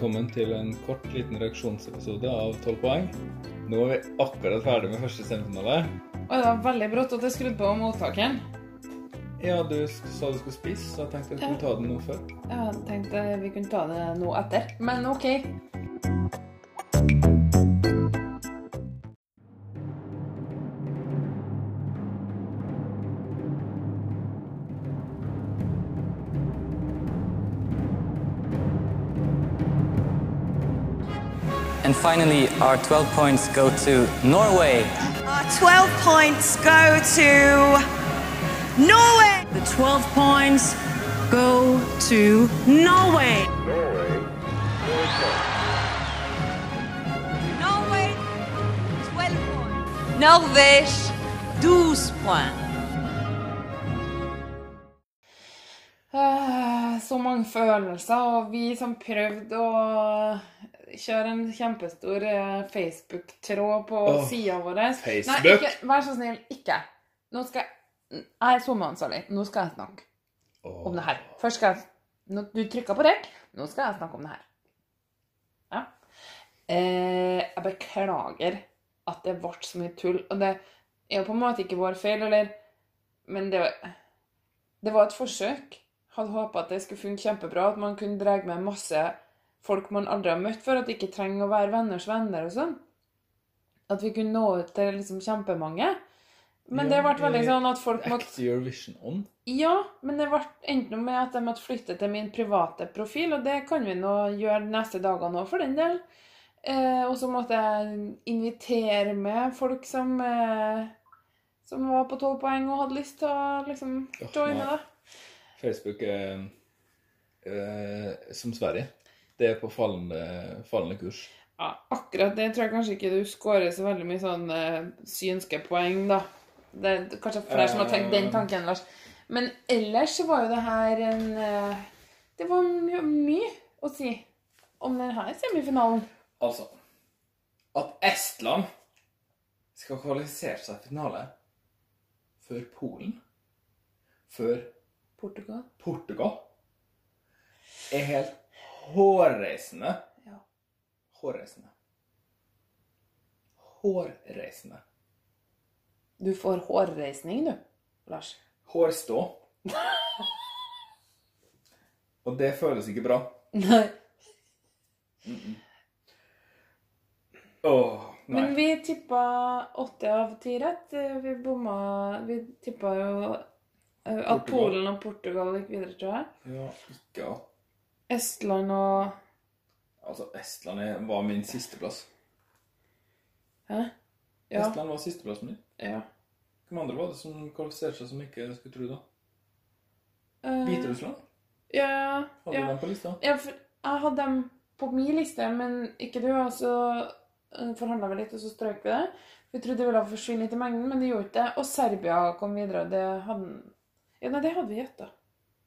velkommen til en kort, liten reaksjonsepisode av 12 poeng. Nå er vi akkurat ferdig med første semifinale. Og det var veldig brått at jeg skrudde på mottakeren. Ja, du sa du skulle spise, så jeg tenkte jeg skulle ta den nå før. Jeg tenkte vi kunne ta det nå etter, men OK. And finally, our 12 points go to Norway. Our 12 points go to Norway. The 12 points go to Norway. Norway, 12 points. Norvège, 12 points. Eh, Så mange følelser, og vi som prøvde å kjøre en kjempestor eh, Facebook-tråd på oh, sida vår. Facebook? Nei, ikke, vær så snill, ikke. Nå skal jeg Jeg er SoMe-ansvarlig. Nå skal jeg snakke om det her. Først skal jeg nå, Du trykka på rekk. Nå skal jeg snakke om det her. Ja. Eh, jeg beklager at det ble så mye tull. Og det er jo på en måte ikke vår feil, eller Men det, det var et forsøk. Hadde håpa at det skulle funke kjempebra, at man kunne dra med masse folk man aldri har møtt før, at det ikke trenger å være venners venner og sånn. At vi kunne nå ut til liksom kjempemange. Men det ble veldig sånn at folk måtte your vision on. ja, men det ble enten med at jeg måtte flytte til min private profil, og det kan vi nå gjøre de neste dagene òg, for den del. Eh, og så måtte jeg invitere med folk som eh, som var på tolv poeng og hadde lyst til å liksom joine nei. det. Facebook er eh, som Sverige. Det er på fallende, fallende kurs. Ja, akkurat det tror jeg kanskje ikke du scorer så veldig mye sånn eh, synske poeng, da. Det er kanskje flere som har tenkt den tanken, Lars. Men ellers så var jo det her en eh, Det var my mye å si om denne semifinalen. Altså At Estland skal kvalifisere seg til finale før Polen, før Portugal. Portugal, er helt hårreisende. Ja. Hårreisende. Hårreisende. Du får hårreisning, du, Lars. Hårstå. Og det føles ikke bra. Nei. Åh, nei. Men vi tippa åtte av ti rett. Vi bomma Vi tippa jo eh, at Portugal. Polen og Portugal gikk videre, tror jeg. Ja, ikke at Estland og Altså, Estland var min sisteplass. Hæ? Ja. Estland var sisteplassen min. ja. Hvem andre var det som kvalifiserte seg som ikke skulle tro det? Eh, Hviterussland? Ja, Hadde ja. dem på lista? ja, for jeg hadde dem på min liste, men ikke du. Og så forhandla vi litt, og så strøk vi det. Vi trodde det ville forsvinne litt i mengden, men det gjorde ikke det. Og Serbia kom videre, det hadde Ja, nei, det hadde vi gjetta.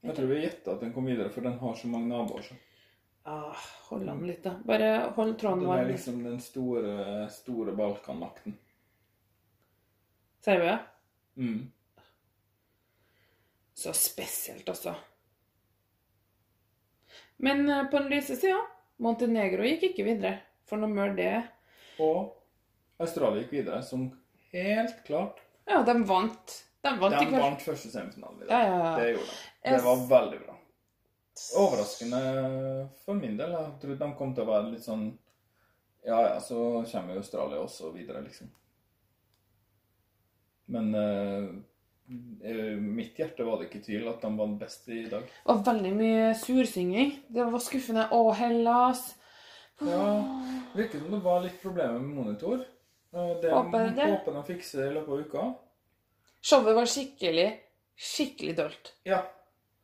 Jeg tror vi gjetta at den kom videre, for den har så mange naboer. Så. Ah, hold an litt, da. Bare hold tråden Den er liksom den store, store Balkanmakten. Serbia? Mm. Så spesielt, altså. Men eh, på den lyse sida Montenegro gikk ikke videre. For noe mer det Og Australia gikk videre, som helt klart Ja, de vant. De vant De vant første semifinalen. Ja, ja, ja. Det gjorde de. Det var veldig bra. Overraskende for min del. Jeg trodde de kom til å være litt sånn Ja, ja, så kommer jo Australia også videre, liksom. Men uh, mitt hjerte var det ikke tvil at de var best i dag. Det var veldig mye sursynging. Det var skuffende. Å, Hellas. Ja, Virker som det var litt problemer med monitor. Eh, Det Håper det. håper de fikser i løpet av uka. Showet var skikkelig, skikkelig dølt. Ja,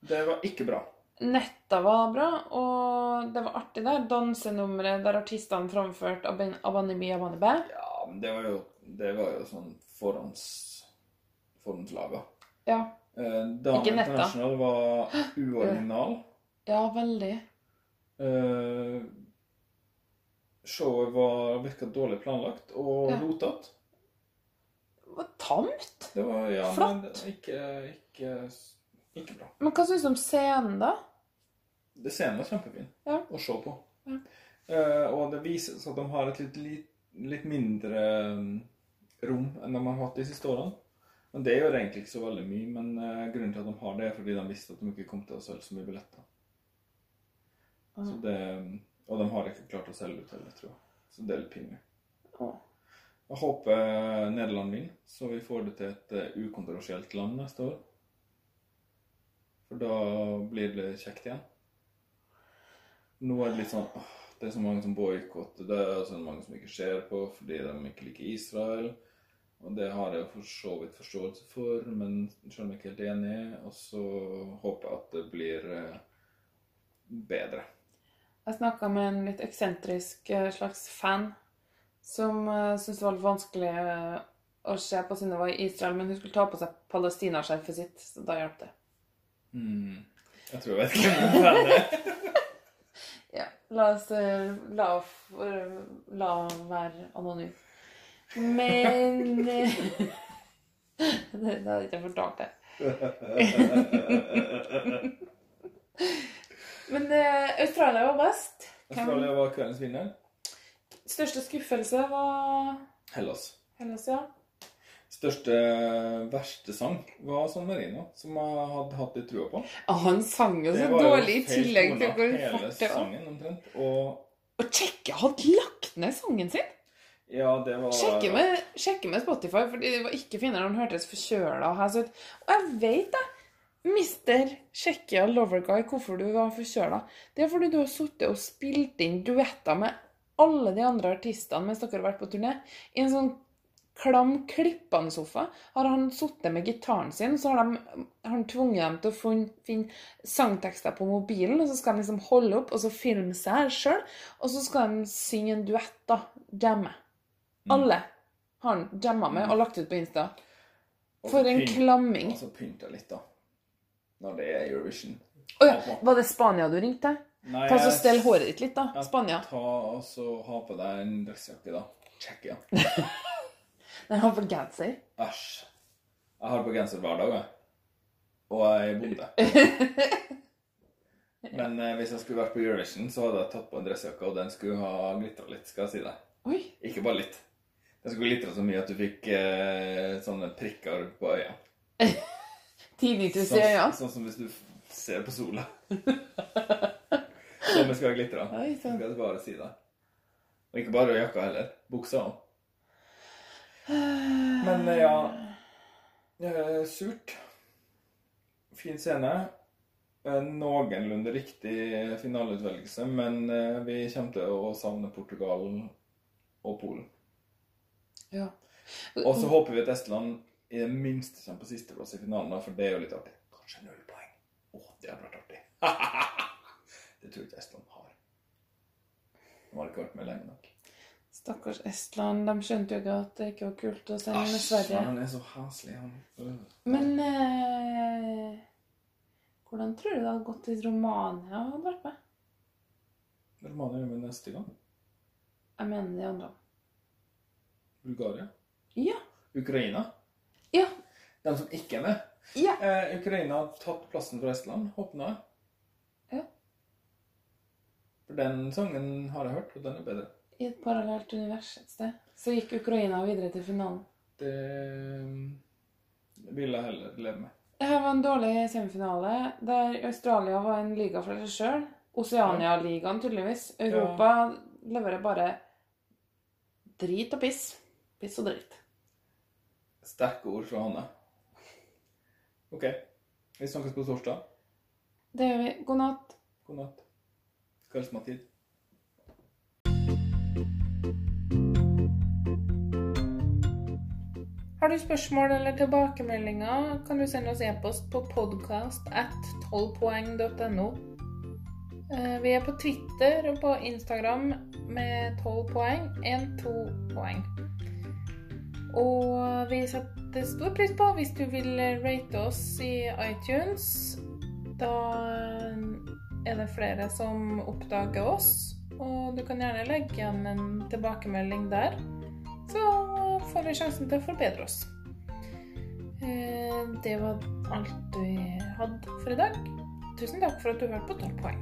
det var ikke bra. Netta var bra, og det var artig der. Dansenummeret der artistene framførte Aban- Abanibi Abanibe. Ja, men det var jo, det var jo sånn forhånds, forhåndslaga. Ja. Eh, Dame Ikke netta. International var uoriginal. ja, veldig. Eh, showet var virka dårlig planlagt og Ja. rotete. Det var tamt. Det var ja, Flott. men ikke, ikke, ikke bra. Men hva syns du om scenen, da? Det scenen var kjempefin Ja. å se på. Eh, og det vises at de har et litt, litt, litt mindre mm, rom enn de har hatt de siste årene. Men det gjør egentlig ikke så veldig mye. Men uh, grunnen til at de har det, er fordi de visste at de ikke kom til å selge så mye billetter. Så det, og de har ikke klart å selge ut heller, tror jeg. Så det er litt pinlig. Jeg håper Nederland vinner, så vi får det til et eh, ukontroversielt land neste år. For da blir det kjekt igjen. Nå er det litt sånn Det er så mange som boikotter det, og så er det mange som ikke ser på fordi de ikke liker Israel. Og det har jeg for så vidt forståelse for, men selv om jeg ikke helt enig. Og så håper jeg at det blir eh, bedre. Jeg snakka med en litt eksentrisk eh, slags fan som uh, syntes det var litt vanskelig eh, å se på siden det var i Israel, men hun skulle ta på seg palestinaskjerfet sitt, så da hjalp det. Mm. Jeg tror jeg vet hvem det er. Ja, la oss eh, la, la være anonym. Men eh, Det det hadde ikke jeg fortalt deg. Men uh, Australia var best. Australia var kveldens vinner. Største skuffelse var Hellas. Hellas, ja. Største verste sang var San Marino, som jeg hadde hatt litt trua på. Ah, Han sang jo så dårlig i tillegg til hvor fort det var. sangen omtrent. Og Og Tsjekkia hadde lagt ned sangen sin! ja, det var Sjekke med, sjekke med Spotify, for det var ikke finere han hørtes forkjøla ut. Og jeg vet det! Mister Tsjekkia Loverguy, hvorfor du var forkjøla. Det er fordi du har sittet og spilt inn duetter med alle de andre artistene mens dere har vært på turné. I en sånn klam klippende-sofa har han sittet med gitaren sin, så har, de, har han tvunget dem til å fin- finne sangtekster på mobilen, og så skal de liksom holde opp og så filme seg sjøl, og så skal de synge en duett, da. Jamme. Alle har han jamma med og lagt ut på Insta. For en pynt- klamming. Og så pynta litt, da. Når det er Eurovision. Å ja, var det Spania du ringte? Nei, Ta så Stell håret ditt litt, da. Spania. Ta og så Ha på deg en dressjakke, da. Tsjekkia. Nei, har på genser. Æsj. Jeg har på genser hver dag, jeg. Og jeg er bonde. Men eh, hvis jeg skulle vært på Eurovision, så hadde jeg tatt på en dressjakke, og den skulle ha glitra litt, skal jeg si deg. Oi. Ikke bare litt. Den skulle glitra så mye at du fikk eh, sånne prikker på øya. Tinnitus i Sånn, øya. sånn som hvis du ser på sola. sånn det skal glitre. Oi, Skal sånn. jeg bare si det. Og ikke bare jakka heller. Buksa òg. Men eh, ja eh, Surt. Fin scene. Eh, Noenlunde riktig finaleutvelgelse, men vi kommer til å savne Portugal og Polen. Ja. Og så håper vi at Estland i det minste kommer på sisteplass i finalen, for det er jo litt artig. Kanskje null poeng. Å, det hadde vært artig. det tror jeg ikke Estland har. De har ikke vært med lenge nok. Stakkars Estland. De skjønte jo ikke at det ikke var kult å sende med Sverige. han er så haslig, han. Men eh, hvordan tror du det hadde gått hvis Romania hadde vært med? Romania er med neste gang. Jeg mener de andre. Bulgaria. Ja. Ukraina. Ja. De som ikke er med. Ja. Eh, Ukraina har tatt plassen for Estland, håpna jeg. Ja. For den sangen har jeg hørt, og den er bedre. I et parallelt univers et sted. Så gikk Ukraina videre til finalen. Det ville jeg heller leve med. Dette var en dårlig semifinale, der Australia var en liga for seg sjøl. Oceania-ligaen, tydeligvis. Europa leverer bare drit og piss. Piss og dritt. Sterke ord fra Hanne. OK. Vi snakkes på torsdag. Det gjør vi. God natt. God natt. Kveldsmattid. Har du spørsmål eller tilbakemeldinger, kan du sende oss e-post på podcast at 12poeng.no. Eh, Vi er på Twitter og på Instagram med 12 poeng, 1-2 poeng. Og vi setter stor pris på hvis du vil rate oss i iTunes. Da er det flere som oppdager oss, og du kan gjerne legge igjen en tilbakemelding der. Så får vi sjansen til å forbedre oss. Eh, det var alt vi hadde for i dag. Tusen takk for at du hørte på 12 poeng.